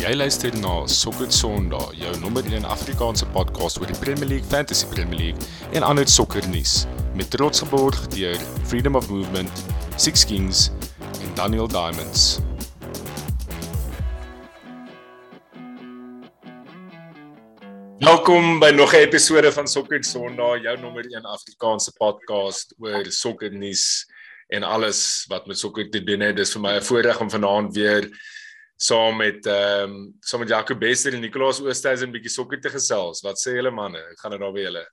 Jy luister na Sokker Sondag, jou nommer 1 Afrikaanse podcast oor die Premier League, Fantasy Premier League en ander sokkernuus met trots geborg deur Freedom of Movement, Six Kings en Daniel Diamonds. Welkom by nog 'n episode van Sokker Sondag, jou nommer 1 Afrikaanse podcast oor sokkernuus en alles wat met sokker te doen het. Dis vir my 'n voorreg om vanaand weer saam met ehm um, saam met Jaco Bester en Nicolaas Oosthuizen 'n bietjie sokker te gesels. Wat sê julle manne? Ek gaan dit nou by julle.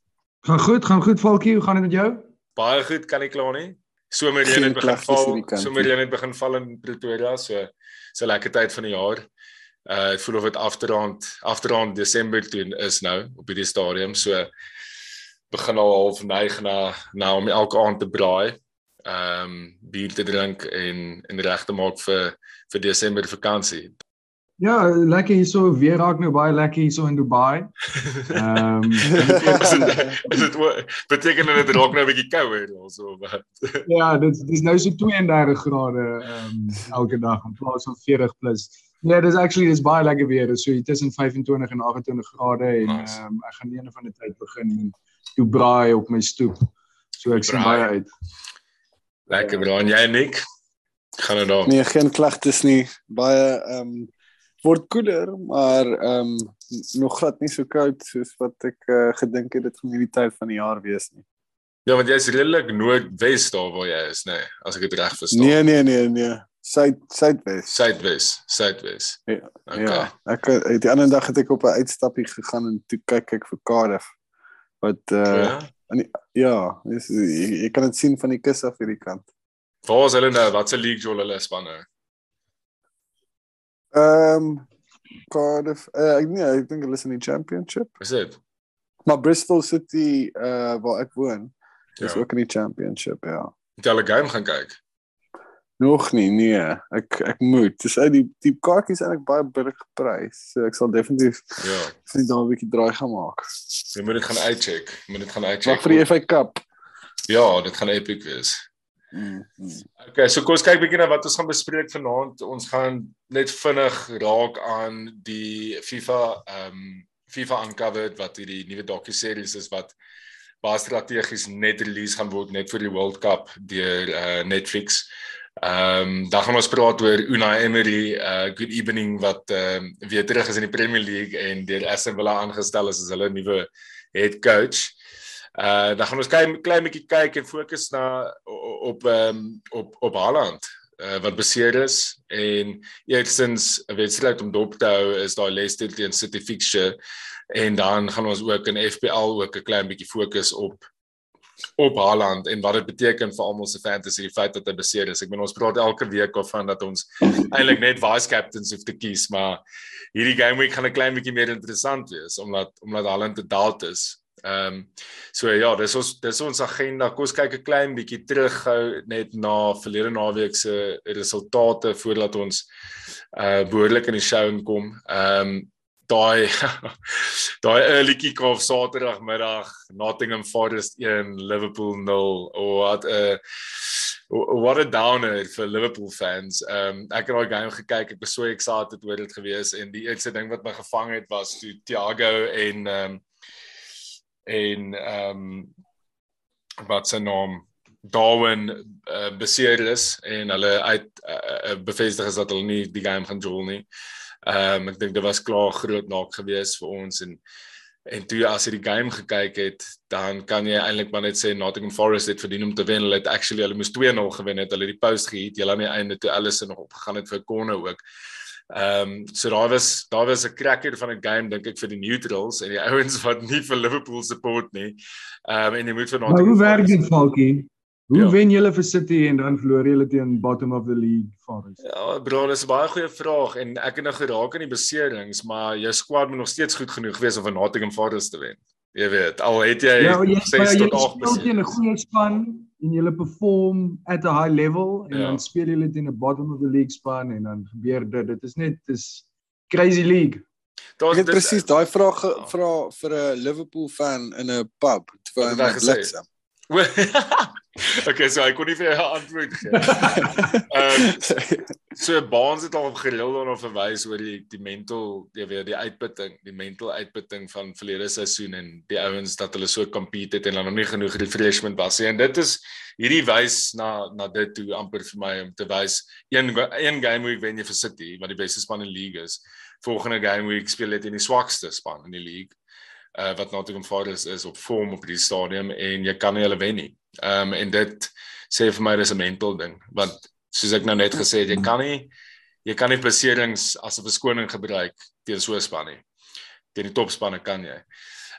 Gaan goed, gaan goed Falkie, hoe gaan dit met jou? Baie goed, kan ek klaar nie. Somerreën het begin val. Somerreën het begin val in Pretoria, so so lekker tyd van die jaar. Uh ek voel of dit afterand afterand Desember toe is nou op hierdie stadium, so begin al half neig na na om elke aand te braai ehm um, bier te drink en en reg te maak vir vir Desember vakansie. Ja, lekker hierso weer raak nou baie lekker hierso in Dubai. Ehm um, is dit beteken dit raak nou 'n bietjie kouer also wat. ja, dit dis nou so 32 grade ehm um, elke dag in plaas van 40 plus. Ja, yeah, dis actually dis baie lekker weer. Dis so tussen 25 en 28 grade en ehm nice. um, ek gaan een van die tyd begin Dubai op my stoep. So ek sien baie uit. Lekker bro, en jy Nick? Gaan dit daar? Nee, geen klagtes nie. Baie ehm um, word koeler, maar ehm um, nog glad nie so koud soos wat ek uh, gedink het dit gaan hierdie tyd van die jaar wees nie. Ja, want jy's redelik noordwes daar waar jy is, nê, nee, as ek dit reg verstaan. Nee, nee, nee, nee. Suid suidwes. Suidwes, suidwes. Ja. Okay. Ja. Ek het die ander dag het ek op 'n uitstappie gegaan en toe kyk ek vir Cardiff. Wat uh ja, en, ja is, jy, jy kan dit sien van die kus af hierdie kant. Waar is hulle nou? Wat se league jol hulle spanne? Ehm um, Cardiff, uh, ek nee, ek dink hulle is in die championship. Is dit? Maar Bristol City uh waar ek woon, is ja. ook in die championship, ja. Het jy al 'n game gaan kyk? Nog nie, nee. Ek ek moet. Dis uit die die kaartjies eintlik baie billig geprys. So ek sal definitief ja, sien daar 'n bietjie draai gaan maak. Jy moet dit gaan uitcheck. Jy moet dit gaan uitcheck. Wag vir die FA Cup. Ja, dit gaan epic wees. Mm, mm. Okay, so kom ons kyk bietjie na wat ons gaan bespreek vanaand. Ons gaan net vinnig raak aan die FIFA ehm um, FIFA Uncovered wat hierdie nuwe docu-series is wat baie strategies net release gaan word net vir die World Cup deur uh, Netflix. Ehm um, dan gaan ons praat oor Unai Emery, uh good evening wat ehm uh, weer terug is in die Premier League en deur Aston Villa aangestel is as hulle nuwe head coach. Uh dan gaan ons kyk klein bietjie kyk en fokus na op ehm um, op op Haaland uh, wat beseer is en eersins 'n wedstryd om dop te hou is daai Leicester teen City fixture en dan gaan ons ook in FPL ook 'n klein bietjie fokus op op Haaland en wat dit beteken vir almal se fantasy die feit dat hy beseer is. Ek bedoel ons praat elke week of van dat ons eintlik net vice captains hoef te kies, maar hierdie game week gaan 'n klein bietjie meer interessant wees omdat omdat Haaland te daalt is. Ehm um, so ja, dis ons dis ons agenda. Kom ons kyk 'n klein bietjie terug gou net na verlede naweek se resultate voordat ons uh behoorlik in die show inkom. Ehm um, daai daai early kick-off Saterdagmiddag Nottingham Forest 1 Liverpool 0 oh, wat 'n what a downer vir Liverpool fans. Ehm um, ek het daai game gekyk, ek was so excited oor dit gewees en die eerste ding wat my gevang het was toe Thiago en ehm um, en ehm um, wat se naam Darwin uh, beseer is en hulle uit uh, bevestig is dat hulle nie die game gaan jol nie. Ehm um, ek dink dit was klaar groot naak gewees vir ons en en toe as jy die game gekyk het, dan kan jy eintlik maar net sê Nottingham Forest het verdien om te wen. Hulle het actually hulle moes 2-0 gewen het. Hulle het die post gehit. Hulle aan die einde toe Allison nog opgegaan het vir 'n corner ook. Ehm um, so daar was daar was 'n cracker van 'n game dink ek vir die neutrals en die ouens wat nie vir Liverpool support nie. Ehm um, en jy moet vir nou Hoe werk dit Falkie? Hoe ja. wen julle vir City en dan verloor julle teen bottom of the league Forest? Ja, bro, dis 'n baie goeie vraag en ek het nou geraak aan die beserings, maar jou squad moet nog steeds goed genoeg wees om vir Nottingham Forest te wen. Jy weet, al het jy ja, jy, 6 tot 8 beserings. Jy het 'n goeie span en jy perform at a high level en ja. dan speel jy teen 'n bottom of the league span en dan gebeur dit. Dit is net dis crazy league. Dit is presies daai vraag ja. vra vir 'n Liverpool fan in 'n pub terwyl hy bliksem. okay, so ek kon nie vir jou antwoord gee. Ehm um, so Baans het al gereeld daarna verwys oor die die mental, jy weet, die uitputting, die mental uitputting van verlede seisoen en die ouens dat hulle so compete het en dan nog nie genoeg refreshment was nie. En dit is hierdie wys na na dit toe amper vir my om te wys een een game week wen jy vir City, wat die beste span in die league is. Volgende game week speel jy teen die swakste span in die league uh, wat Nottingham Forest is op vorm op die stadium en jy kan nie hulle wen nie. Ehm um, en dit sê vir my dis 'n mental ding want soos ek nou net gesê het jy kan nie jy kan nie plaserings as 'n verskoning gebruik teen so 'n span nie. Teen die topspanne kan jy.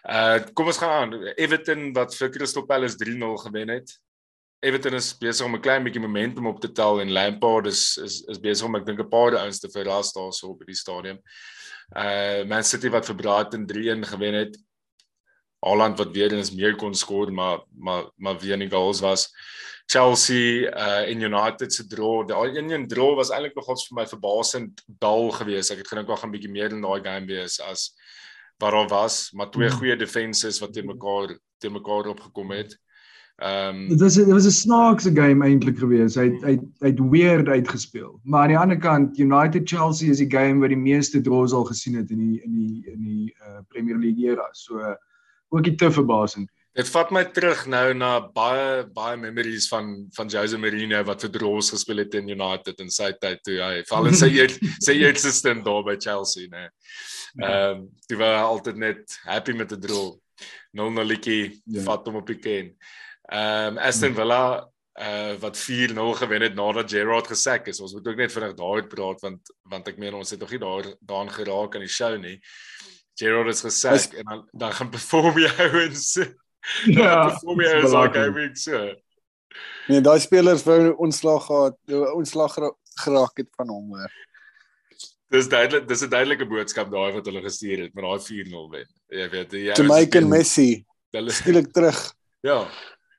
Uh kom ons gaan aan. Everton wat vir Crystal Palace 3-0 gewen het. Everton is besig om 'n klein bietjie momentum op te tel en Lampard is is is besig om ek dink 'n paar ouens te verras daarso op die stadium. Uh Man City wat vir Brighton 3-1 gewen het. Haaland wat weer eens meer kon skoor maar maar maar weer nie goals was. Chelsea uh en United se draw, daai een een draw was eintlik nogals vir my verbasend dal geweest. Ek het gedink daar gaan 'n bietjie meer in daai game wees as wat daar was, maar twee hmm. goeie defenses wat teen mekaar teen mekaar opgekom het. Ehm um, dit was dit was 'n snaakse game eintlik geweest. Hy hy hy het weird uitgespeel. Maar aan die ander kant United Chelsea is die game wat die meeste draws al gesien het in die in die in die uh, Premier League era. So uh, ook nie te verbasend. Dit vat my terug nou na baie baie memories van van Jose Mourinho wat vir Draws gespeel het in United in sy tyd toe hy val in sy eer, sy eerste stint daar by Chelsea, né. Ja. Ehm um, hy was altyd net happy met die draw. Nou nou likie ja. vat hom op die ken. Ehm um, Aston Villa uh wat 4-0 gewen het nadat Gerrard gesak is. Ons moet ook net vinnig daaroor praat want want ek meen ons het nog nie daar daan geraak aan die show nie. Gerald is gesê en dan dan gaan perform jy ouens. Ja. Perform jy as ook hy week so. Nee, daai spelers wou ontslag gehad, ontslag geraak het van hom hoor. Dis duidelik, dis 'n duidelike boodskap daai wat hulle gestuur het met daai 4-0 wen. Jy weet, jy Jamaican Messi. Hulle skielik terug. Ja.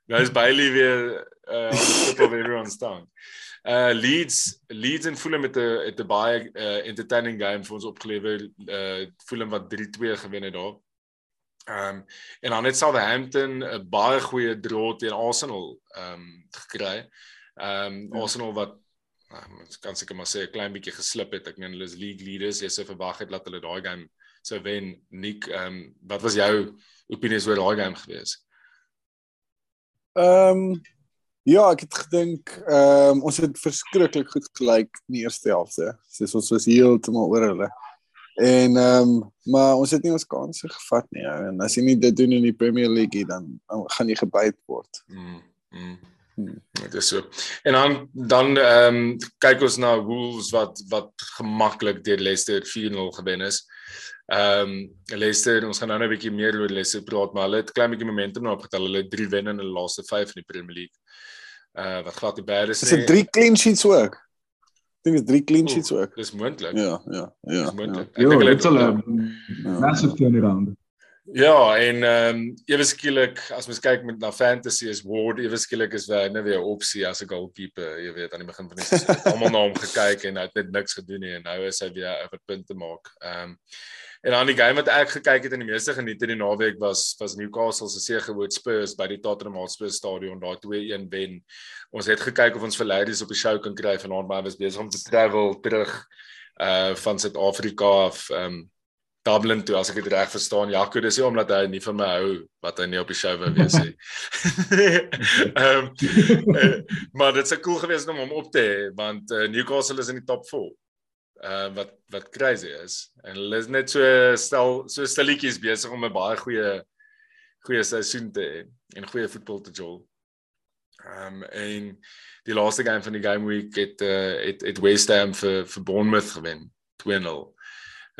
Nou is Bailey weer uh of everyone's tongue. Uh Leeds Leeds en Fulham met 'n het 'n baie uh, entertaining game vir ons opgelewer. Uh Fulham wat 3-2 gewen het daar. Ehm um, en dan het Southampton 'n baie goeie draw teen Arsenal ehm um, gekry. Ehm um, ja. Arsenal wat um, kan seker maar sê 'n klein bietjie geslip het. Ek meen hulle is league leaders. Jy sou verwag het dat hulle daai game sou wen. Nick, ehm um, wat was jou opinie oor daai game geweest? Ehm um, Ja, ek het gedink ehm um, ons het verskriklik goed gelyk in die eerste helfte. Soos ons was heeltemal oor hulle. En ehm um, maar ons het nie ons kansse gevat nie. Ou. En as jy nie dit doen in die Premier League dan, dan gaan jy gebyt word. Mm. mm. Hmm. Dit is so. En dan dan ehm um, kyk ons na Wolves wat wat gemaklik deur Leicester 4-0 gewen is. Ehm um, Leicester, ons gaan nou net 'n bietjie meer oor Leicester praat, maar hulle het klein bietjie momentum nou opgetel. Hulle het 3 wenne in hulle laaste 5 in die Premier League uh wat glad die bad is. Is dit drie clean sheets ook? Ek dink dit is drie clean sheets ook. Dis moontlik. Ja, ja, ja. Dis moontlik. Ja. Ek dink hulle het 'n massive turnaround. Ja, en ehm um, ewe skielik as mens kyk met na fantasy is Ward ewe skielik is hy nou weer 'n opsie as 'n goalkeeper, jy weet aan die begin van die seisoen. Almal na hom gekyk en hy het net niks gedoen nie en nou is hy weer op 'n punt te maak. Ehm um, En dan die game wat ek gekyk het en die meeste geniet in die naweek was was Newcastle se seëgewoord Spurs by die Tottenham Hotspur stadion daar 2-1 wen. Ons het gekyk of ons vir ladies op die show kan kry vanaand maar was besig om te travel terug uh van Suid-Afrika af um Dublin toe as ek dit reg verstaan. Jaco, dis nie omdat hy nie van my hou wat hy nie op die show wou wees nie. Ehm um, maar dit sou cool gewees om hom op te hê want uh, Newcastle is in die top 4 uh wat wat crazy is. En hulle is net so stel so stilletjies besig om 'n baie goeie goeie seisoen te hê en goeie voetbal te jol. Um en die laaste game van die game week het uh het het West Ham vir vir Bournemouth gewen 2-0.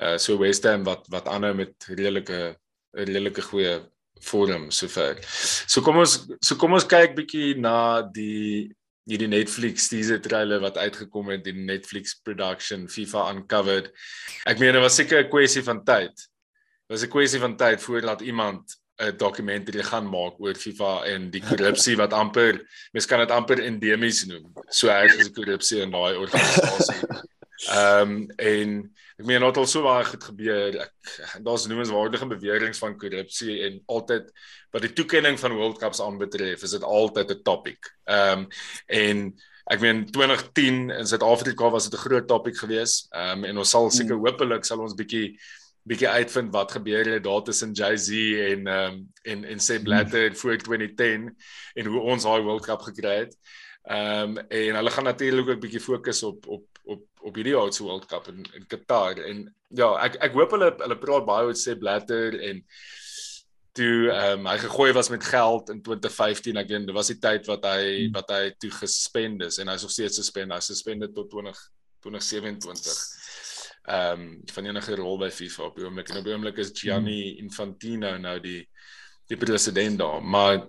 Uh so West Ham wat wat aanhou met redelike redelike goeie vorm sover. So kom ons so kom ons kyk bietjie na die hierdie Netflix teaser trailer wat uitgekom het die Netflix production FIFA uncovered. Ek meen dit was seker 'n kwessie van tyd. Dit was 'n kwessie van tyd voordat iemand 'n dokumentary gaan maak oor FIFA en die korrupsie wat amper mens kan dit amper endemies noem. So erg is die korrupsie in daai organisasie. Ehm um, en ek meen dit het al so baie goed gebeur. Ek daar's noemenswaardige beweringe van korrupsie en altyd wat die toekenning van World Cups aanbetref, is dit altyd 'n topik. Ehm um, en ek meen 2010 in Suid-Afrika was dit 'n groot topik geweest. Ehm um, en ons sal seker mm. hopelik sal ons bietjie bietjie uitvind wat gebeur het daar tussen Jay-Z en ehm um, en en Sepp Blatter in voor 2010 en hoe ons daai World Cup gekry het. Ehm um, en hulle gaan natuurlik ook 'n bietjie fokus op op op op hierdie Oudtshoorn World Cup in in Qatar. En ja, ek ek hoop hulle hulle praat baie oor Sepp Blatter en toe ehm um, hy gegooi was met geld in 2015 ek weet dit was die tyd wat hy hmm. wat hy toe gespend is en hy's nog steeds gespend. Hy's gespend tot 20 2027 ehm um, van enige rol by FIFA op die oomblik. En op die oomblik is Gianni hmm. Infantino nou die die president daar. Maar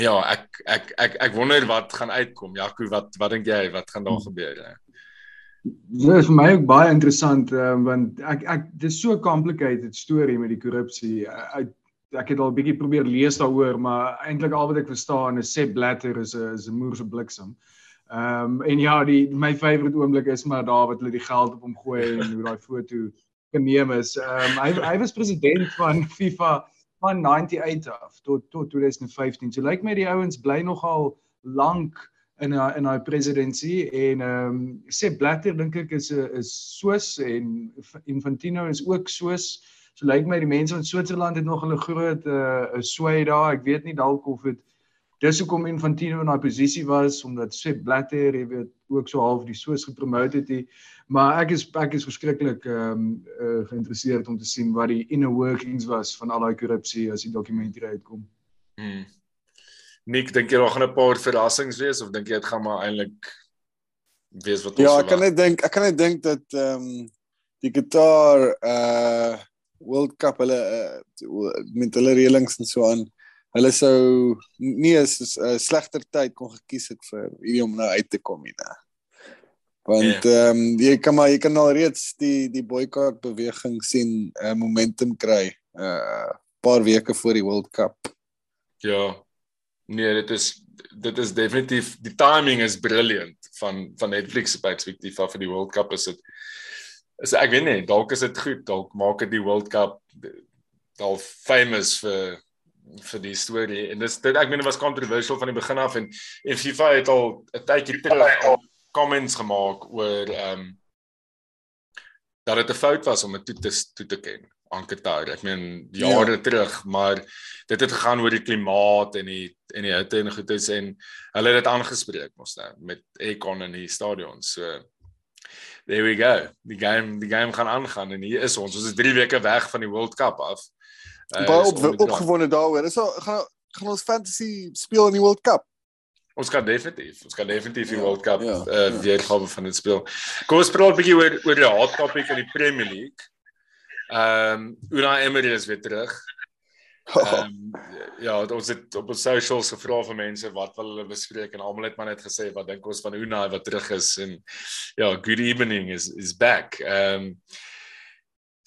ja ek ek ek ek wonder wat gaan uitkom. Jaco wat wat dink jy? Wat gaan daar gebeur hè Dit is vir my ook baie interessant um, want ek ek dis so 'n complicated storie met die korrupsie ek ek het al 'n bietjie probeer lees daaroor maar eintlik al wat ek verstaan is Sepp Blatter is 'n is 'n moerse bliksem Ehm um, en ja, die my favourite oomblik is maar daar wat hulle die geld op hom gooi en hoe daai foto geneem is. Ehm um, hy hy was president van FIFA van 98 af tot tot 2015. So lyk like my die ouens bly nogal lank in a, in daai presidentsie en ehm um, sê Blatter dink ek is 'n is Swiss en Infantino is ook Swiss. So lyk like my die mense in Switserland het nog 'n groot 'n uh, sway daar. Ek weet nie dalk of dit dis hoekom Infantino in daai posisie was omdat Sepp Blatter, jy weet, ook so half die soos gepromote het hy. Maar ek is ek is verskriklik ehm um, uh, geïnteresseerd om te sien wat die inner workings was van al daai korrupsie as die dokument hier uitkom. Hmm. Nik, dink jy daar gaan 'n paar verrassings wees of dink jy dit gaan maar eintlik wees wat ons Ja, ek kan net dink ek kan net dink dat ehm um, die gitaar uh World Cup hulle uh, met hulle reëlings en so aan hulle sou nie 'n slegter tyd kon gekies het vir hierdie om nou uit te kom nie. Want ja. ehm yeah. um, jy kan maar jy kan al reeds die die boikot beweging sien uh, momentum kry uh, paar weke voor die World Cup. Ja. Nee, dit is dit is definitief die timing is brilliant van van Netflix se perspektief af vir die World Cup is dit is ek weet nie dalk is dit goed dalk maak dit die World Cup dalk famous vir vir die storie. En dis dit ek meen dit was controversial van die begin af en en FIFA het al 'n tydjie terug al comments gemaak oor ehm um, dat dit 'n fout was om dit toe te toe te ken aan Qatar. Ek meen jare ja. terug, maar dit het gegaan oor die klimaat en die en die hitte en goedes en hulle het dit aangespreek mos nou met Econ in die stadion. So there we go. Die game die game gaan aangaan en hier is ons. Ons is 3 weke weg van die World Cup af. Uh, baie op, opgewonde daaroor. Is al gaan gaan ons fantasy speel in die World Cup. Ons kan definitief, ons kan definitief die ja, World Cup ja, uh ja. weergawe van dit speel. Kom ons praat 'n bietjie oor oor die hot topic in die Premier League. Ehm um, Una Emery is weer terug. Ehm um, ja, ons het op ons socials gevra vir mense wat wil hulle bespreek en almal het maar net gesê wat dink ons van Una wat terug is en ja, good evening is is back. Ehm um,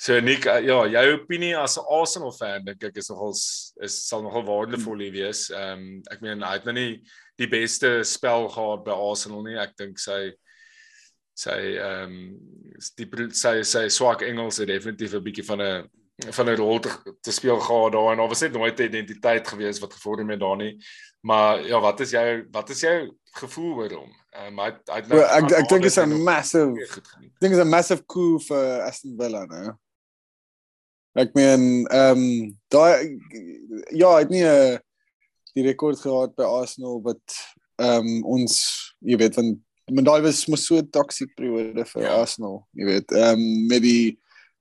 So Nick, uh, ja, jou opinie as 'n Arsenal fan dink ek is nogal is sal nogal waardevol wees. Ehm um, ek meen hy het nou nie die beste spel gehad by Arsenal nie. Ek dink sy sy ehm um, die sy sy swak Engels het definitief 'n bietjie van 'n van 'n rol te, te speel gehad daar en daar was net nooit 'n identiteit gewees wat gevorm het daar nie. Maar ja, wat is jou wat is jou gevoel oor hom? Ehm um, hy hy nou, ek ek dink is 'n massive dink is 'n massive coup vir Aston Villa nou. Ek meen ehm um, daai ja, het nie 'n uh, die rekord gehad by Arsenal wat ehm um, ons jy weet van maar daai was mos so 'n toksiese periode vir ja. Arsenal, jy weet. Ehm um, die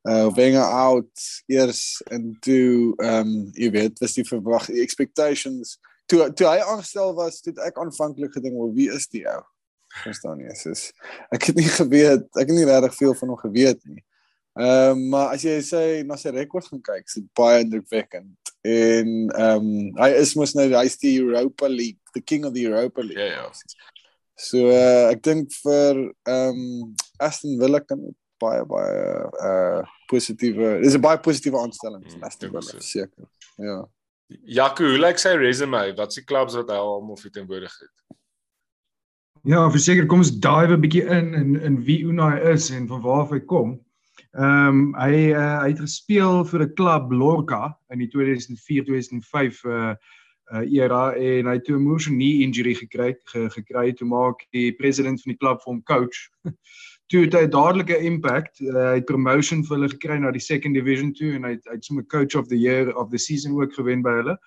uh Wenger out eers en toe ehm um, jy weet, was die verwag expectations toe toe hy aangestel was, toe ek aanvanklik gedink, "Wel, wie is die ou?" Verstaan jy? Soos ek het nie geweet, ek het nie regtig veel van hom geweet nie. Ehm um, maar as jy sê na sy rekord gaan kyk, is dit baie indrukwekkend. En ehm um, hy is mos nou hy's die Europa League, the king of the Europa League. Ja ja. So uh, ek dink vir ehm um, Aston Villa kan baie baie uh positiewe dis 'n baie positiewe aanstelling vir mm, Aston Villa seker. Ja. Jaco, hoe lyk sy resume? Wat se clubs wat hy almal vir teenwoordig het? Ja, verseker kom ons dive 'n bietjie in in in wie Unai is en van waar hy kom. Ehm um, hy uh, hy het gespeel vir 'n klub Lorca in die 2004-2005 uh uh era en hy het 'n motion knee injury gekry ge, gekry toe maak die president van die klub vir hom coach. toe het hy dadelike impact. Uh, hy het promotion vir hulle gekry na die second division toe en hy het, hy het sommer coach of the year of the season ook gewen by hulle.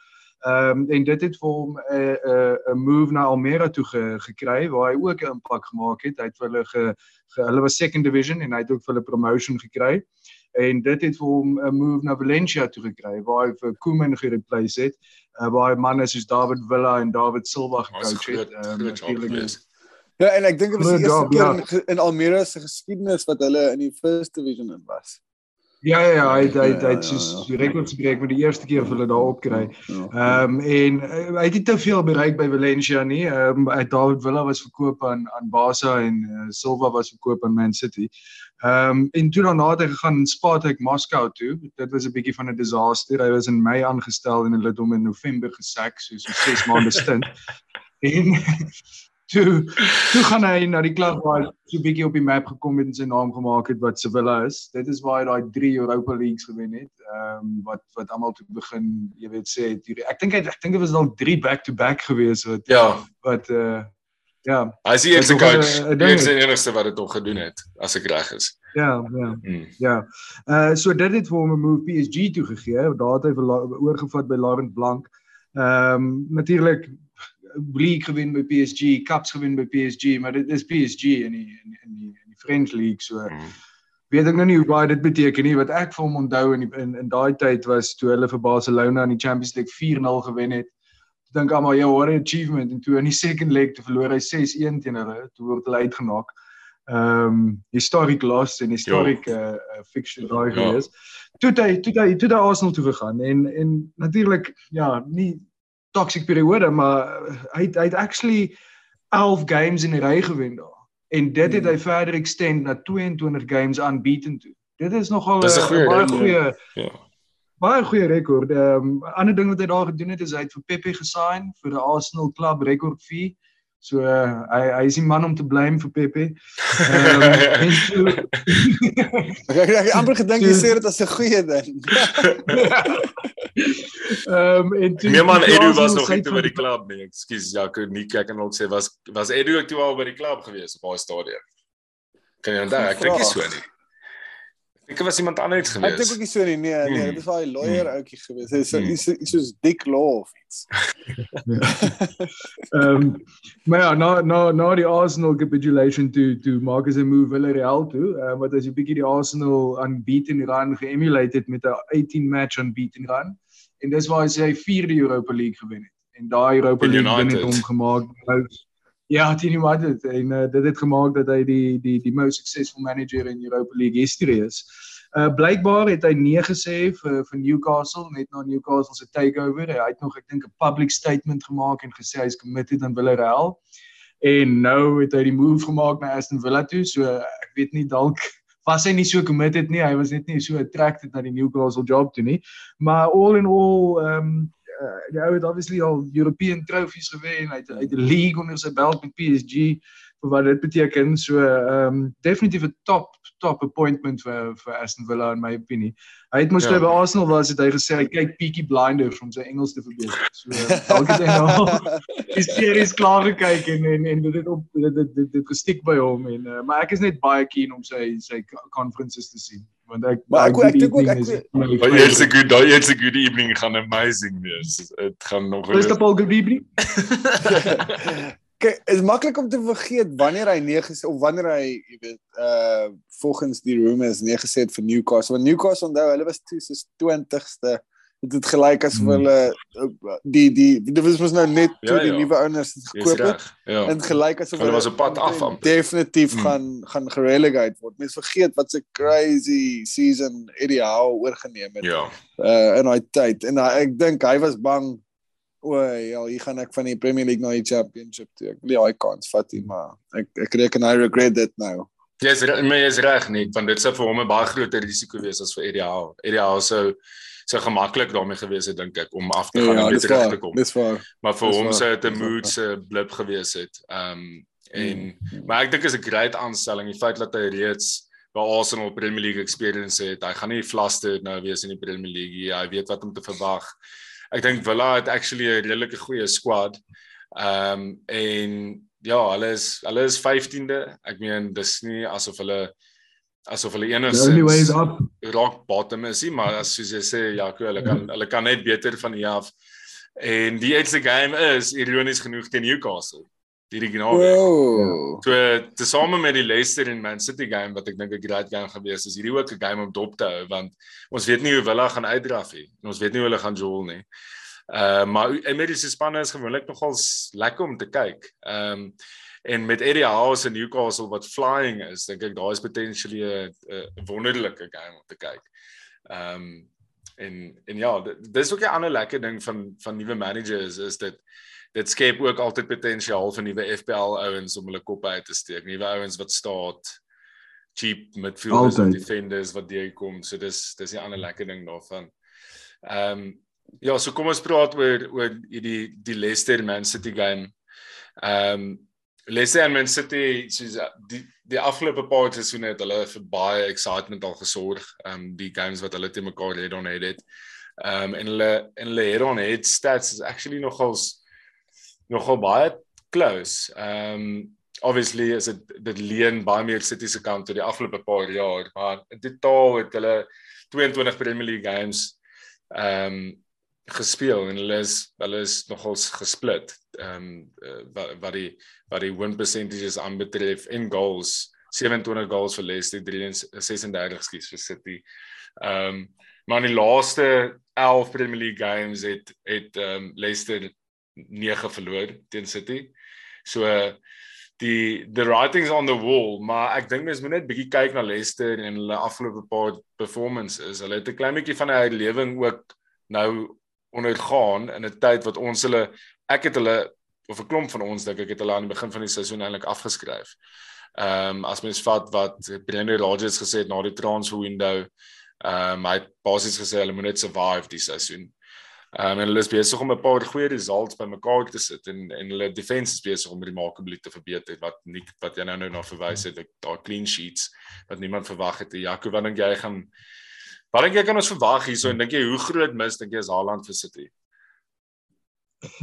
Ehm um, en dit het vir hom 'n uh, 'n uh, 'n move na Almere toe ge, gekry waar hy ook 'n impak gemaak het. Hy het vir hulle ge, ge hulle was second division en hy het ook vir hulle promotion gekry. En dit het vir hom 'n move na Valencia toe gekry waar hy vir Koeman gereplace het. Uh, waar hy manne soos David Villa en David Silva gecoach het. Ehm um, Ja, en ek dink dit was die eerste keer ja. in, in Almere se geskiedenis wat hulle in die first division in was. Ja ja ja, hy hy hy het soos die rekords gebreek met die eerste keer vir hulle daar opkry. Ehm um, en uh, hy het nie te veel bereik by Valencia nie. Ehm um, David Villa was verkoop aan aan Barca en uh, Silva was verkoop aan Man City. Ehm um, en toe daarna het hy gegaan in Spartak Moscow toe. Dit was 'n bietjie van 'n disaster. Hy was in Mei aangestel en hulle het hom in November gesak, soos 'n 6 maande stint. en toe toe gaan hy na die klub waar so 'n bietjie op die map gekom het en sy naam gemaak het wat Sevilla is. Dit is waar hy daai 3 Europa Leagues gewen het. Ehm um, wat wat almal toe begin, jy weet sê het hier. Ek dink hy ek dink dit was dalk 3 back to back gewees wat Ja. Wat uh ja. Hy is die eerste coach. Hy die enigste wat dit nog gedoen het as ek reg is. Ja, ja. Hmm. Ja. Uh so dit het vir hom 'n move PSG toe gegee. Daar het hy oorgevat by Laurent Blanc. Ehm um, natuurlik league gewen by PSG, cups gewen by PSG, maar dit is PSG in die in in die, in die French league so. Mm. Weet ek nou nie hoe baie dit beteken nie wat ek vir hom onthou in die, in in daai tyd was toe hulle vir Barcelona in die Champions League 4-0 gewen het. Ek dink almal ja, what an achievement en toe in die second leg te verloor hy 6-1 teen hulle, toe word hulle uitgenaak. Ehm um, historic loss en historic uh, uh, fixture daai gewees. Toe hy toe hy toe hy Arsenal toe gegaan en en natuurlik ja, nie toxic periode maar hy het, hy het actually 11 games in 'n ry gewen daar en dit het hy hmm. verder extend na 22 games unbeaten toe. Dit is nogal 'n baie goeie ja. Baie goeie rekord. Ehm um, ander ding wat hy daar gedoen het is hy het vir Pepe gesign vir 'n Arsenal klub rekord fee. So uh, hy hy is die man om te blame vir Pepe. Ehm um, ek ek ek amper gedink jy sê dit as 'n goeie ding. Ehm um, en toe Nee man, Edu was nog nie by die klub nie. Ekskuus Jaco, nie kyk en ook sê was was Edu ook toe al by die klub gewees op daai stadium. Kan jy onthou? Ek dink nie so nie. Ek was iemand anders gewees. Ek dink ook nie so nie. Nee, nee, hmm. dit was daai lawyer hmm. ouetjie gewees. Hy sê hy's hmm. soos Dick Law of iets. Ehm maar ja, na na na die Arsenal capitulation to to Marcus and move Villarreal toe. Um, wat as jy bietjie die Arsenal unbeaten run geemulate het met 'n 18 match unbeaten run. En dis waar hy sy vierde Europa League gewen het. En daai Europa League wen het hom gemaak. Ja, Tini United en uh, dit het gemaak dat hy die die die most successful manager in Europa League history is. Uh blykbaar het hy nee gesê vir vir Newcastle net na Newcastle se takeover. Hy het nog ek dink 'n public statement gemaak en gesê hy's committed aan Villarreal. En nou het hy die move gemaak na Aston Villa toe. So ek weet nie dalk was hy nie so committed nie. Hy was net nie so attracted na die Newcastle job toe nie. Maar all in all um uh, die ou het obviously al European trophies gewen. Hy het uit die league onder sy belt met PSG vir wat dit beteken. So ehm um, definitief 'n top top appointment vir vir Aston Villa in my opinie. Hy het mos ja. by Arsenal was het hy gesê hy kyk Peaky Blinders om sy Engels te verbeter. So dalk het hy nou die series klaar gekyk en en en dit het op dit dit dit, dit gestiek by hom en uh, maar ek is net baie keen om sy sy conferences te sien want ek maar ek ek dink ook ek maar jy's 'n good daai jy's 'n good evening gaan amazing wees. Dit gaan nog Is dit al good evening? Kyk, is maklik om te vergeet wanneer hy 9 of wanneer hy, jy weet, uh volgens die rumors 9 gesê het vir Newcastle. Want Newcastle onthou, hulle was toe soos 20ste dit het gelyk as hmm. hulle die die dit was mos nou net toe ja, die ja. nuwe owners het gekoop het ja. en gelyk as hulle was op pad af am definitief hmm. gaan gaan gerelegate word mense vergeet wat 'n crazy season ideaal oorgeneem het ja uh, in daai tyd en uh, ek dink hy was bang o ja hier gaan ek van die Premier League na die Championship toe ek wil hy kans vat hy maar ek ek reken I regret it now Ja, my is reg nie, want dit sou vir hom 'n baie groter risiko wees as vir Ideaal. Ideaal sou so gemaklik daarmee gewees het dink ek om af te gaan ja, en weer terug te kom. Dis waar. Maar vir hom sou dit 'n mood se blip gewees het. Ehm um, En mm. maar ek dink is 'n great aanstelling die feit dat hy reeds by Arsenal Premier League experience het. Hy gaan nie flustered nou wees in die Premier League. Hy weet wat om te verwag. Ek dink Villa het actually 'n redelike goeie squad. Ehm um, en ja, hulle is hulle is 15de. Ek meen dis nie asof hulle asof hulle enigsins rock bottom is, maar as soos jy sê, ja, hulle kan hulle kan net beter van hier af. En die eerste game is ironies genoeg teen Newcastle. Hierdie genoeg. Wow. So tesame met die Leicester en Man City game wat ek dink 'n great game gewees is, hierdie ook 'n game om dop te hou want ons weet nie hoe Villa gaan uitdraf nie. Ons weet nie hoe hulle gaan jol nie. Uh maar Emirates spanne is gewoonlik nogal lekker om te kyk. Ehm um, en met Eddie Howe in Newcastle wat flying is, dink ek daar is potentially 'n wonderlike game om te kyk. Ehm um, en en ja, dis ook 'n ander lekker ding van van nuwe managers is dit dit skep ook altyd potensiaal vir nuwe FPL ouens om hulle kop uit te steek. Nuwe ouens wat staat cheap midfielders en defenders wat jy kom. So dis dis 'n ander lekker ding daarvan. Ehm um, ja, so kom ons praat oor oor die die Leicester Man City game. Ehm um, Leicester en Man City soos uh, die die afgelope paar seisoene het hulle vir baie excitement al gesorg. Ehm um, die games wat hulle te mekaar het on het. Ehm um, en hulle en hulle het on het stats is actually nogals nogal baie close. Ehm um, obviously is dit dit leen baie meer City se kant tot die afgelope paar jaar, maar in totaal het hulle 22 Premier League games ehm um, gespeel en hulle is hulle is nogals gesplit ehm um, uh, wat wat die wat die win percentages aanbetref in goals 27 goals vir Leicester 36 skies vir City. Ehm um, maar in die laaste 11 Premier League games het het ehm um, Leicester 9 verloor teen City. So die the writings on the wall, maar ek dink mens moet net bietjie kyk na Leicester en hulle afgelope paar performances. Hulle het 'n klein bietjie van 'n herlewing ook nou ondergaan in 'n tyd wat ons hulle ek het hulle of 'n klomp van ons dink ek het hulle aan die begin van die seisoen eintlik afgeskryf. Ehm um, as mens vat wat Brendan Rodgers gesê het na die transfer window, ehm um, hy het basies gesê hulle moet net survive die seisoen. Ehm um, en hulle is besig om 'n paar goeie results bymekaar te sit en en hulle defense is besig om remarkably te verbeter wat nie wat jy nou nou na verwys het, daai clean sheets wat niemand verwag het. Jaco, wat dink jy gaan Wat dink jy kan ons verwag hierso en dink jy hoe groot mis dink jy is Haaland vir City?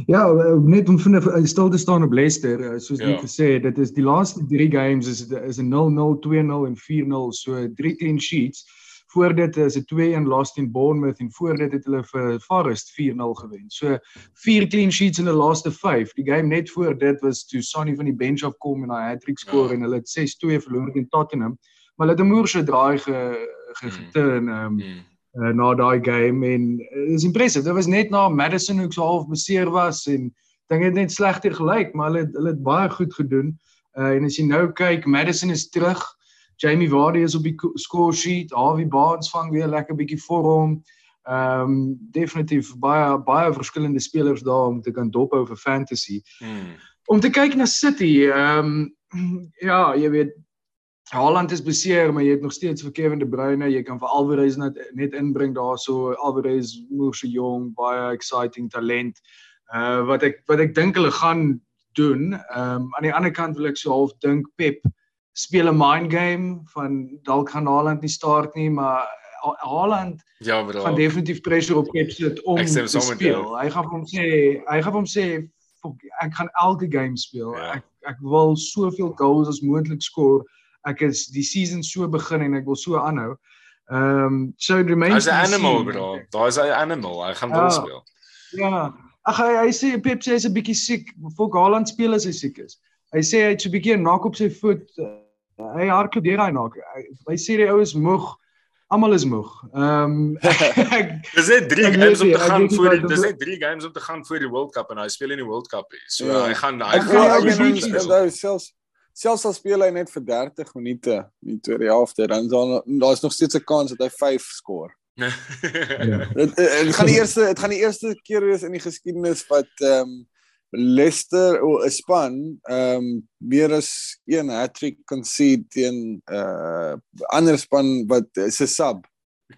Ja, net om vinnig stil te staan op Leicester, eh, soos ja. gesê het, dit is die laaste 3 games is is 'n 0-0, 2-0 en 4-0, so 3 clean sheets. Voor dit is 'n 2-1 loss teen Bournemouth en voor dit het hulle vir Forest 4-0 gewen. So 4 clean sheets in die laaste 5. Die game net voor dit was toe Sonny van die bench af kom en hy hat-trick score ja. en hulle het 6-2 verloor teen Tottenham. Maar hulle het 'n moerse draai ge geturn ehm um, mm. uh, na daai game en uh, is impressive. Dit was net na Madison hoe so half beseer was en dink dit net slegter gelyk, maar hulle hulle het baie goed gedoen. Uh, en as jy nou kyk, Madison is terug. Jamie Vardy is op die score sheet. Harvey Barnes vang weer lekker bietjie vir hom. Ehm um, definitief baie baie verskillende spelers daar om te kan dophou vir fantasy. Mm. Om te kyk na City, ehm um, ja, jy weet Haaland is beseer, maar jy het nog steeds vir Kevin De Bruyne, jy kan vir Alvarez net net inbring daarso. Alvarez moer so jong, baie exciting talent. Uh wat ek wat ek dink hulle gaan doen. Ehm um, aan die ander kant wil ek so half dink Pep speel 'n mind game van dalk gaan Haaland nie start nie, maar Haaland ja, bro. gaan definitief pressure op Pep sit om te speel. Hy gaan hom sê, hy gaan hom sê ek gaan elke game speel. Ja. Ek ek wil soveel goals as moontlik skoor ek is die season so begin en ek wil so aanhou. Ehm um, so remains as 'n animal bro. Daar's 'n animal. Hy gaan wel uh, speel. Ja. Ag hy hy sê Pep sê hy's 'n bietjie siek. Volk Haaland speel as hy siek is. Hy sê hy het so 'n bietjie 'n nak op sy voet. Uh, hy hardloop deur hy nak. Hy, hy sê die ou is moeg. Almal is moeg. Ehm um, dis net 3 games om te gaan voor die dis net 3 games om te gaan voor die World Cup en hy speel in die World Cup hier. So ja. hy gaan hy gaan hy selfs selfs al speel hy net vir 30 minute in die tweede helfte dan dan daar's nog steeds 'n kans dat hy 5 skoor. ja. Dit dit gaan die eerste dit gaan die eerste keer wees in die geskiedenis wat ehm um, Leicester of 'n span ehm um, meer as een hattrick concede teen 'n uh, ander span wat is 'n sub.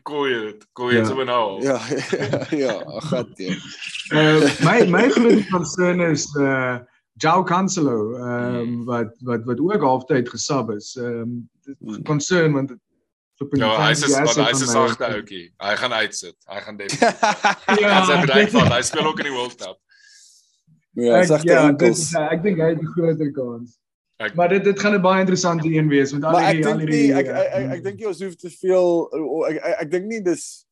Kooi dit, kooi dit sommer nou. Ja, ja, ja, gat jy. Uh my my groot concern is uh Joe Cancelo ehm um, wat wat wat ook halftyd gesub is. Ehm um, concern want Ja, hy is hy is 'n sagte ouetjie. Hy gaan uitsit. Hy gaan definitief. ja, hy sê reg van hy speel ook in die World Cup. Ja, sagte ja, enkels. Ja, ek dink hy het 'n groter kans. Ek, maar dit dit gaan 'n baie interessante een wees met al die al die ek ek ek, ek dink jy ons hoef te veel ek ek, ek dink nie dis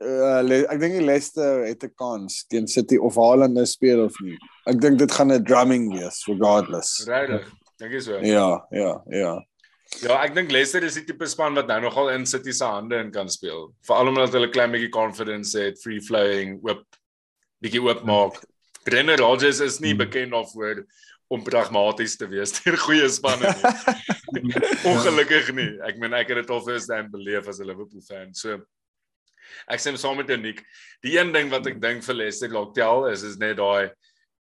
uh, ek dink die Leicester het 'n kans teen City of Haaland nou speel of nie. Ek dink dit gaan 'n drumming wees regardless. Regtig. Dink jy so? Ja, ja, ja. Ja, ek dink Leicester is die tipe span wat nou nogal in City se hande in kan speel. Veral omdat hulle klein bietjie confidence het, free flowing, oop bietjie oop maak. Brenner Rodgers is nie hmm. bekend daarvoor om pragmaties te wees teer goeie spanne nie. Ongelukkig nie. Ek meen ek het dit al first hand beleef as 'n Liverpool fan. So ek sê saam met Uniek, die een ding wat ek dink vir Leicester tel is is net daai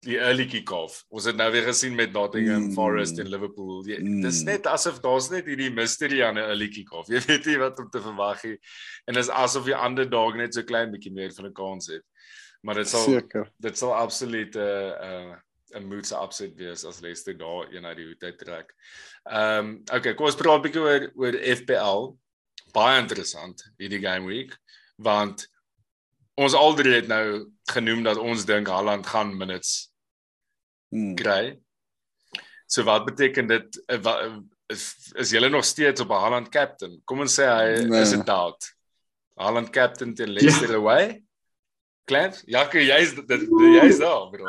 die early kick-off. Ons het nou weer gesien met Nottingham mm. Forest en Liverpool. Jy, mm. Dis net asof daar's net hierdie mystery aan 'n early kick-off. Jy weet nie wat om te verwag nie. En dis asof die ander dog net so klein bietjie meer van 'n kans het. Maar dit sal Seker. dit sal absoluut 'n uh, 'n uh, moedse upset wees as Leicester daar een uit die hoed uit trek. Ehm um, okay, kom ons praat 'n bietjie oor oor FPL. Baie interessant hierdie game week want ons alreeds het nou genoem dat ons dink Haaland gaan minutes hmm. kry. So wat beteken dit eh, eh, is, is jy nog steeds op Haaland captain? Kom ons sê hy nee. is 'n doubt. Haaland captain te Leicester ja. away. Klef? Ja, jy jy's dit jy's daar, bro.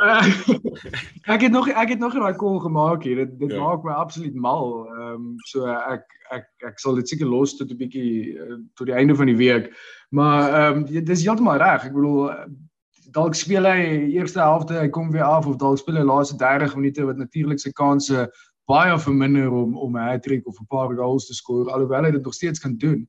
ek het nog ek het nog 'n daai call gemaak hier. Dit dit ja. maak my absoluut mal. Ehm um, so ek ek ek sal dit seker los tot 'n bietjie uh, tot die einde van die week. Maar ehm um, dis heeltemal reg. Ek bedoel dalk speel hy eerste helfte, hy kom weer af of dalk speel hy laaste 30 minute wat natuurlik sy kanse baie verminder om om 'n hat-trick of 'n paar goals te skoor alhoewel hy dit nog steeds kan doen.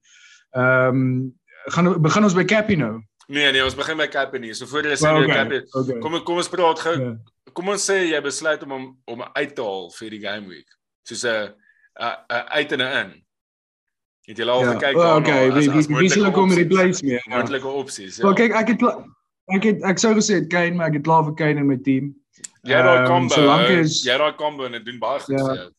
Ehm um, gaan begin ons by Cappy nou. Nee nee, ons begin by Cappy nie. So voor jy sê well, okay, Cappy. Okay. Kom kom ons praat gou. Yeah. Ja. Kom ons sê jy besluit om hom om uit te haal vir die game week. Soos 'n 'n uit en in. Het jy al ja. gekyk oh, okay. as as moontlike kom replace me. Moontlike opsies. Ja. Well, kyk ek het ek het ek sou gesê Kane, maar ek het klaar vir Kane in my team. Ja, daai um, combo. Solank is Ja, daai combo en dit doen baie goed ja. jou.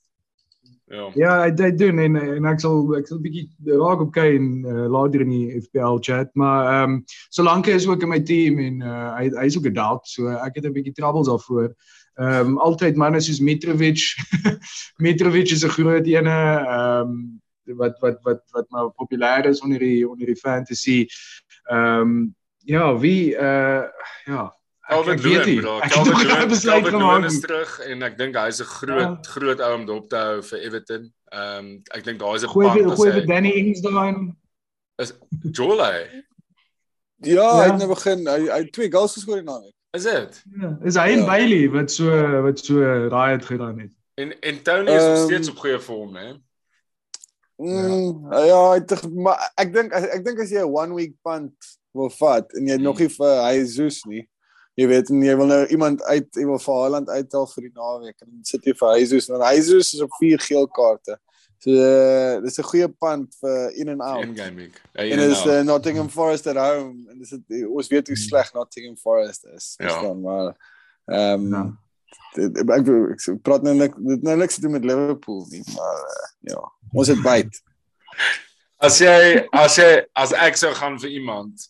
Ja. Ja, ek dit doen en en ek sal ek sal 'n bietjie raak op Kane uh, later in die FPL chat, maar ehm um, solank hy is ook in my team en uh, hy hy's ook 'n doubt, so ek het 'n bietjie troubles daarvoor. Ehm um, altyd manne soos Mitrovic. Mitrovic is 'n groot ene ehm um, wat wat wat wat nou populêr is onder die onder die fantasy. Ehm um, ja, wie uh ja, Calvin Lewin, bro. Calvin Lewin besluit gemaak is terug en ek dink hy is 'n groot ja. groot ou om dop te hou vir Everton. Ehm um, ek dink daar is 'n goeie goeie vir Danny Ings daan. Is Jolie. Ja, ja, hy het nou begin. Hy hy twee goals geskoor in naweek. Is dit? Ja, is hy en ja. Bailey wat so wat so raai het gedaan het. En en Tony is um, nog steeds op goeie vorm, hè? Mm, ja, ja ek maar ek dink ek dink as jy 'n one week punt wil vat en jy het nog nie vir hy Zeus nie. Jy weet en jy wil nou iemand uit jy wil vir Haaland uithaal vir die naweek en dan sit jy vir hy Zeus en hy Zeus is op vier geel kaarte. So uh, dis 'n goeie punt vir in and out. Game week. Ja, en is uh, Nottingham Forest at home en dis dit ons weet hoe sleg Nottingham Forest is. Ja. Dan maar ehm um, ja. ek ek praat nou net nou niks te doen met Liverpool nie, maar uh, ja, ons het byt. As jy as jy as ek sou gaan vir iemand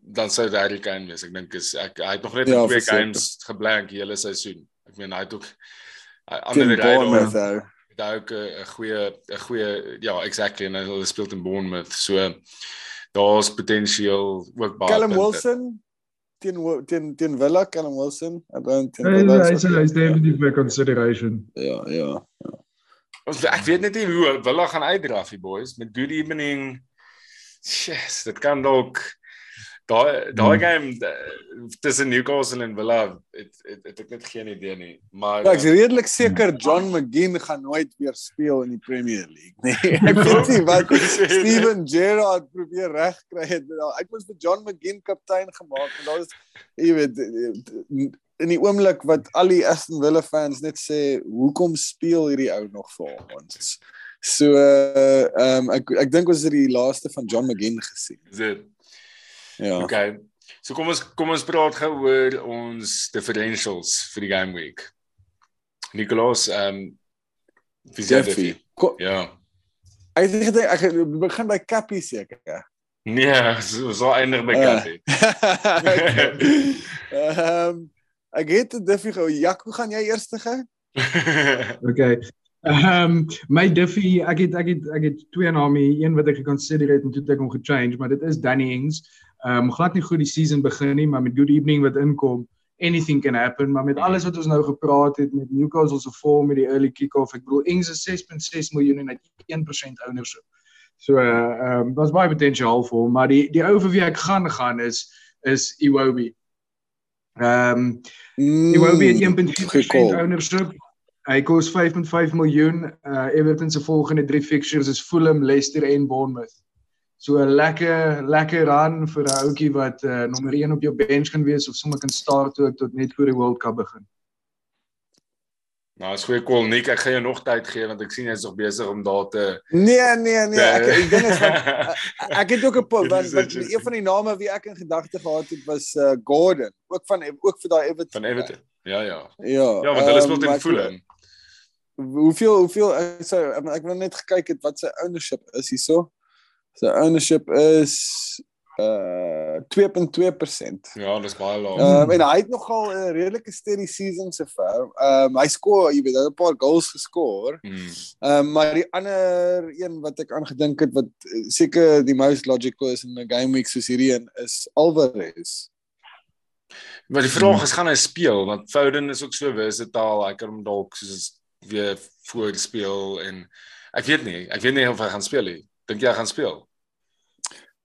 dan sou Harry Kane wees. Ek dink is ek hy het nog net ja, twee games geblank die hele seisoen. Ek meen hy het ook ander rye daar ook 'n goeie 'n goeie ja, exactly en hy speel in Bournemouth. So daar's potensiaal ook baie. Callum Wilson teen teen teen Villa, Callum Wilson. I don't think hy is hy is definitely for consideration. Ja, ja. ja. Ek weet net nie hoe Villa gaan uitdraf die boys met good evening. Yes, dit kan dalk daai daai hmm. game tussen Newcastle en Villa het het, het ek net geen idee nie. Maar ja, ek is redelik seker John McGinn gaan nooit weer speel in die Premier League nie. Ek weet nie wat Steven Gerrard probeer regkry het. Ek moes vir John McGinn kaptein gemaak en daar is jy weet in die oomblik wat al die Aston Villa fans net sê hoekom speel hierdie ou nog vir ons? So ehm um, ek ek dink ons het die laaste van John McGinn gesien. Is dit Ja. Okay. So kom ons kom ons praat gou oor ons differentials vir die game week. Nicolas, ehm um, wie sê Duffy? Ja. Ek dink ek begin by Cappy seker. Nee, so so eindig by Cappy. Ehm ek het Duffy gou. Jaco, gaan jy eerste gaan? okay. Ehm um, my Duffy, ek het ek het ek het twee name, een wat ek geconsider het en toe het ek hom gechange, maar dit is Danny Ings. Ehm um, glad nie goed die season begin nie, maar met good evening wat inkom, anything can happen, maar met alles wat ons nou gepraat het met Newcastle se vorm met die early kick-off, ek bedoel Ings is 6.6 miljoen en hy het 1% ownership. So ehm uh, um, was baie potensiaal vir hom, maar die die ou vir wie ek gaan gaan is is Iwobi. Ehm um, Iwobi het 1.4% ownership. Hy kos 5.5 miljoen. Uh Everton se volgende 3 fixtures is Fulham, Leicester en Bournemouth. So 'n lekker lekker run vir 'n ouetjie wat uh nommer 1 op jou bench kan wees of sommer kan start toe tot net voor die World Cup begin. Nou, is goeie call Nick. Ek gaan jou nog tyd gee want ek sien jy's nog besig om daar te Nee, nee, nee. Ek ek dink is van ek het ook 'n punt want, want een van die name wie ek in gedagte gehad het was uh Gordon, ook van ook vir daai Everton. Van Everton. Ja, ja. Ja. Ja, want hulle speel teen um, Fulham hoeveel hoeveel ek sê ek wil net gekyk het wat sy ownership is hierso. Sy ownership is uh 2.2%. Ja, dis baie laag. Um, en hy het nogal 'n redelike steady season so ver. Um, hy skoor, jy weet, hy het 'n paar goals geskoor. Hmm. Mm. um, maar die ander een wat ek aangedink het wat seker die most logical is in 'n game week soos hierdie een is Alvarez. Maar die vraag is gaan hy speel want Foden is ook so versatile. Hy kan hom dalk soos weer voor speel en ek weet nie, ek weet nie of hy gaan speel nie. Dink jy hy gaan speel?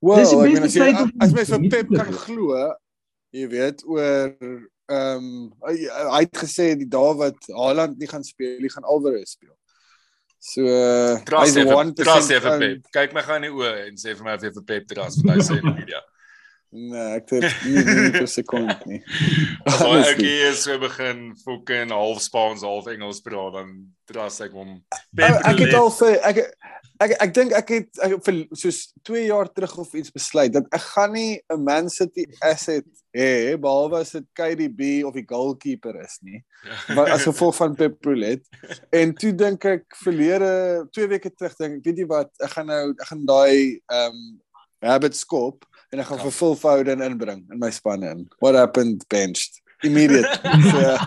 Wel, ek bedoel as jy as mens vir Pep kan glo, jy weet oor ehm um, hy het gesê die dae wat Haaland nie gaan speel, hy gaan Alvarez speel. So hy's one to see Pep. Kyk my gaan in die oë en sê vir my of jy vir Pep trust wat hy sê in die media. Nee, ek het nie nie vir sekond nie. Maar ek hier so begin fucking half Spaans, half Engels praat dan trust ek hom. Ek, ek het al vir ek ek ek dink ek het ek, vir soos 2 jaar terug of iets besluit dat ek gaan nie 'n Man City asset hê behalwe as dit KDB of die goalkeeper is nie. Maar as gevolg van Pep Roulette en toe dink ek verlede 2 weke terug dink ek weet jy wat ek gaan nou ek gaan daai ehm um, habit skop en ek gaan ja. vir Phil Foden inbring in my span in. What happened benched immediate. so,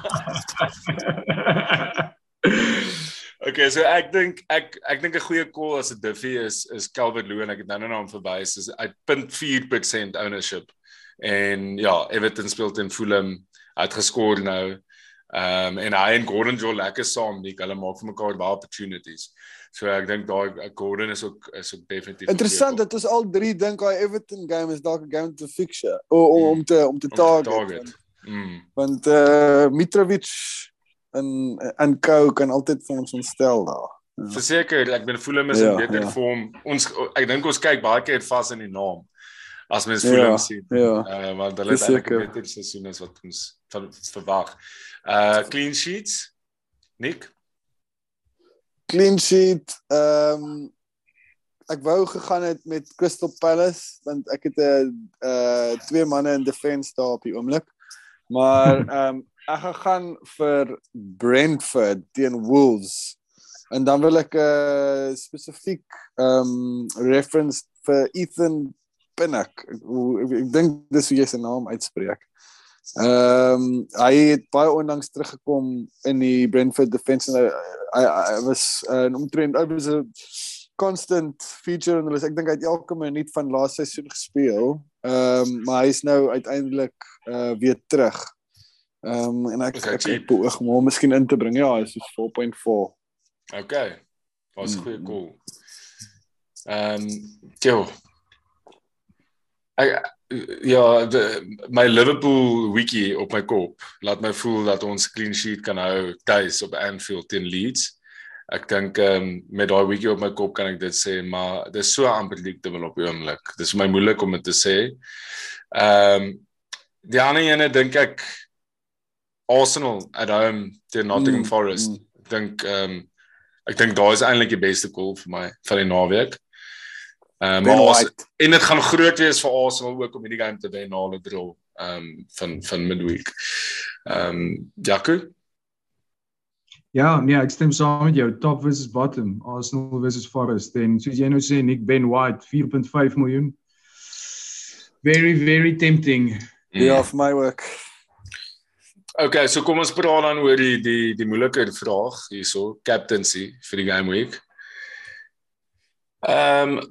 okay, so ek dink ek ek dink 'n goeie call as 'n Duffy is is Calvert Lewin. Ek het nou nou na hom verwys. Is uit 0.4% ownership. En ja, Everton speel teen Fulham. Hy het geskor nou. Ehm um, en hy en Gordon Joe lekker saam, die hulle maak vir mekaar baie opportunities. So ek dink daai Gordon is ook is ook definitief Interessant dat ons al drie dink daai Everton game is dalk 'n game to fixture o, o, om te om te target. Om te target. Mm. Want eh uh, Mitrovic en en Kou kan altyd vir ons ontstel daar. Ja. Verseker, ek ben voel hom is ja, in beter ja. vorm. Ons ek dink ons kyk baie keer vas in die naam as mens voel hom ja, sien. Ja. Uh, want hulle het eintlik 'n beter seisoen as wat ons verwag. Uh clean sheets. Nick clean sheet. Ehm um, ek wou gegaan het met Crystal Palace want ek het 'n uh, uh twee manne in defense daar op die oomblik. Maar ehm um, ek gaan gaan vir Brentford teen Wolves. En dan wil ek 'n uh, spesifiek ehm um, reference vir Ethan Pinnock. Ek, ek, ek dink dis hoe jy sy naam uitspreek. Ehm um, hy het baie onlangs teruggekom in die Brentford defense en hy hy was uh, 'n omtrent hy was 'n constant feature en hulle ek dink hy het elke minuut van laaste seisoen gespeel. Ehm um, maar hy is nou uiteindelik uh weer terug. Ehm um, en ek ek het beoog om hom miskien in te bring. Ja, is 4.4. Okay. Was 'n goeie goal. Ehm um, Ek ja, de, my Liverpool wiki op my kop laat my voel dat ons clean sheet kan hou tuis op Anfield teen Leeds. Ek dink um, met daai wiki op my kop kan ek dit sê, maar dit is so unpredictable op die oomblik. Dit is my moeilik om dit te sê. Ehm um, die ander ene dink ek Arsenal at home teen Nottingham mm, Forest. Mm. Ek dink ehm um, ek dink daai is eintlik die beste goal vir my vir die naweek. Ehm um, maar en dit gaan groot wees vir Arsenal ook om hierdie game te wen na hulle drill ehm um, van van midweek. Ehm um, Jaco? Ja, nee, ek stem saam met jou. Top versus bottom. Arsenal versus Forest. En soos jy nou sê, Nick Ben White 4.5 miljoen. Very very tempting. Mm. Ja, vir my ook. Okay, so kom ons praat dan oor die die die moeiliker vraag hierso, captaincy vir die game week. Ehm um,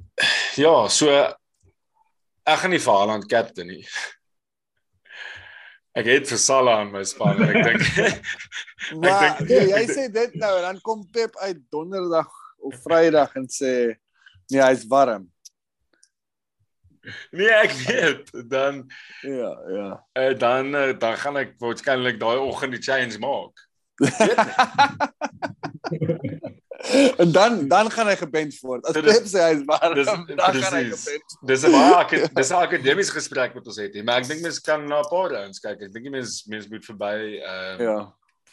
ja, so ek gaan nie vir Haaland captain nie. Ek het vir Salah in my span, ek dink. ek dink nee, jy sê dit nou en dan kom Pep uit donderdag of Vrydag en sê nee, hy's warm. Nee, ek weet. Dan ja, ja. Uh, dan uh, dan gaan ek waarskynlik daai oggend die change maak. en dan dan gaan hy gebench word. As Pep sê hy's warm, dis, dan precies, gaan hy gebench. Dis 'n baie dis 'n akademiese gesprek wat ons het hier, maar ek dink mense kan na 'n paar rounds kyk. Ek dink mense mense moet verby ehm uh, ja,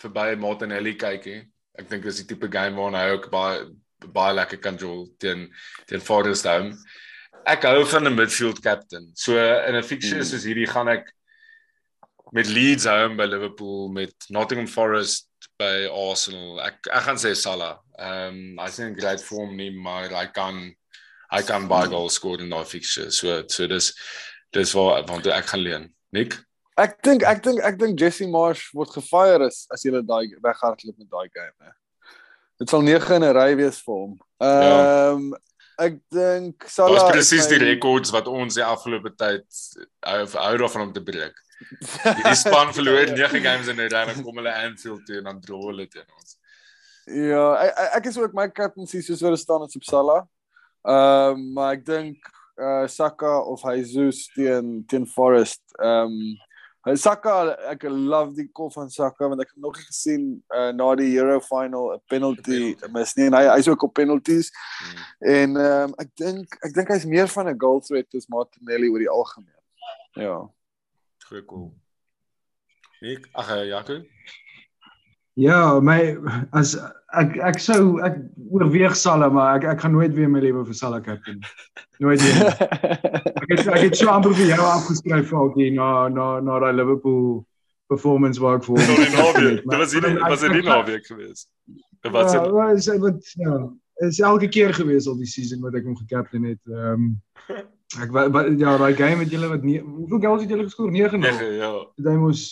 verby Martinelli kyk hier. Ek dink dis die tipe game waar hy ook baie baie lekker kan jol teen teen Forest home. Ek hou van 'n midfield captain. So in 'n fixture hmm. soos hierdie gaan ek met Leeds home by Liverpool met Nottingham Forest by Arsenal. Ek ek gaan sê Salah. Ehm um, I think great form nie, maar hy kan hy kan baie goals skoor in daai fixture. So so dis dis waar want ek gaan leen. Nick Ek dink ek dink ek dink Jesse Marsh word gefire as as jy daai weghardloop met daai game, hè. Dit sal 9 in 'n ry wees vir hom. Ja. Ehm um, ek dink Salah Dit is presies die rekords wat ons die afgelope tyd hou daarvan om te breek. Die span verloor 9 games in 'n ry en kom hulle Anfield toe en dan draw hulle teen ons. Ja, ek ek is ook my captaincy soos wat staan op Salah. Ehm um, maar ek dink uh Saka of Jesus teen teen Forest. Ehm um, Saka ek love die kol van Saka want ek het nog gesien uh na die Euro final 'n penalty mis nie en hy hy's ook op penalties. Hmm. En ehm um, ek dink ek dink hy's meer van 'n goal threat as Martinelli oor die algemeen. Ja. Goed cool. Ek ag eh, Jaco. Ja, my as ek ek sou ek oorweeg Salah, maar ek ek gaan nooit weer my lewe vir Salah kyk nie. Nooit weer. ek het ek het so amper vir jou afgeskryf vir die na na na daai Liverpool performance waar ek voor. Sorry, Naweek. Dit was nie was dit nie Naweek geweest. Dit was Ja, was wat ja, is elke keer gewees al die season wat ek hom gekaptein het. Ehm um, Ek wat ja, daai game met julle wat nie hoeveel goals het julle geskoor? 9 0. Ja. Dit moes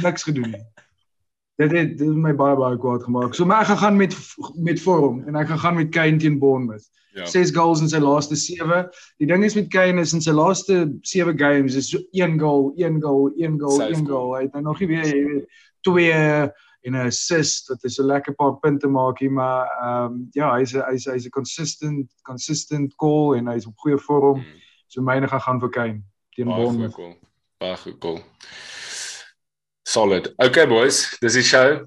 niks gedoen nie. Dit het dit my baie baie kwaad gemaak. So maar ek gaan gaan met met vorm en ek gaan gaan met Kane teen Bournemouth. Ja. 6 goals in sy laaste 7. Die ding is met Kane is in sy laaste 7 games is so 1 goal, 1 goal, 1 goal, 1 goal. Hy het nou nog nie weer jy weet twee en 'n assist wat is so lekker paar punte maak hier maar ehm um, ja, hy's hy's hy's 'n consistent consistent goal en hy's op goeie vorm. Hmm. So myne gaan gaan vir Kane teen Bournemouth. Baie goed. Cool. Solid. Okay boys, dis die show.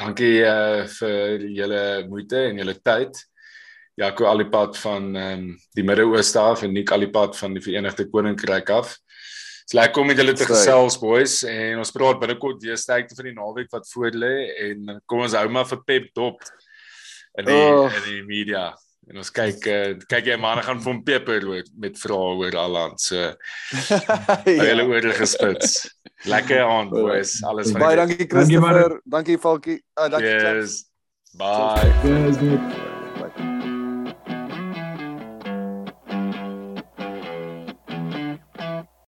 Dankie uh vir julle moeite en julle tyd. Jaco Alipad van ehm um, die Midde-Ooste af en Nick Alipad van die Verenigde Koninkryk af. Dis lekker om met julle te gesels boys en ons praat binnekort weer sterkte vir die naweek wat voor lê en kom ons hou maar vir Pep dop in die oh. in die media. En ons kyk uh, kyk jy manne gaan van peper met vrae oor Aland. So ja. hulle oor gespits. Lekker aan boys. Alles van Baie dankie Christopher. Dankie Falkie. Uh, dankie. Yes. Bye. Yes,